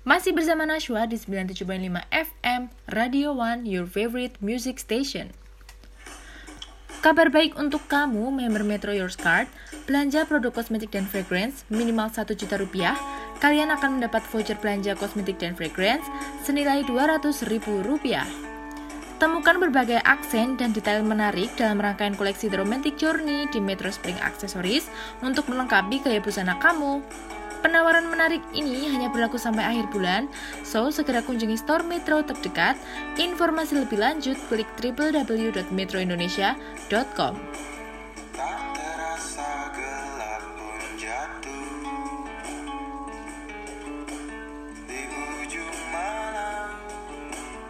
Masih bersama Nashwa di 97.5 FM Radio One, your favorite music station. Kabar baik untuk kamu, member Metro Yours Card, belanja produk kosmetik dan fragrance minimal 1 juta rupiah, kalian akan mendapat voucher belanja kosmetik dan fragrance senilai 200 ribu rupiah. Temukan berbagai aksen dan detail menarik dalam rangkaian koleksi The Romantic Journey di Metro Spring Accessories untuk melengkapi gaya busana kamu. Penawaran menarik ini hanya berlaku sampai akhir bulan, so segera kunjungi store Metro terdekat. Informasi lebih lanjut klik www.metroindonesia.com.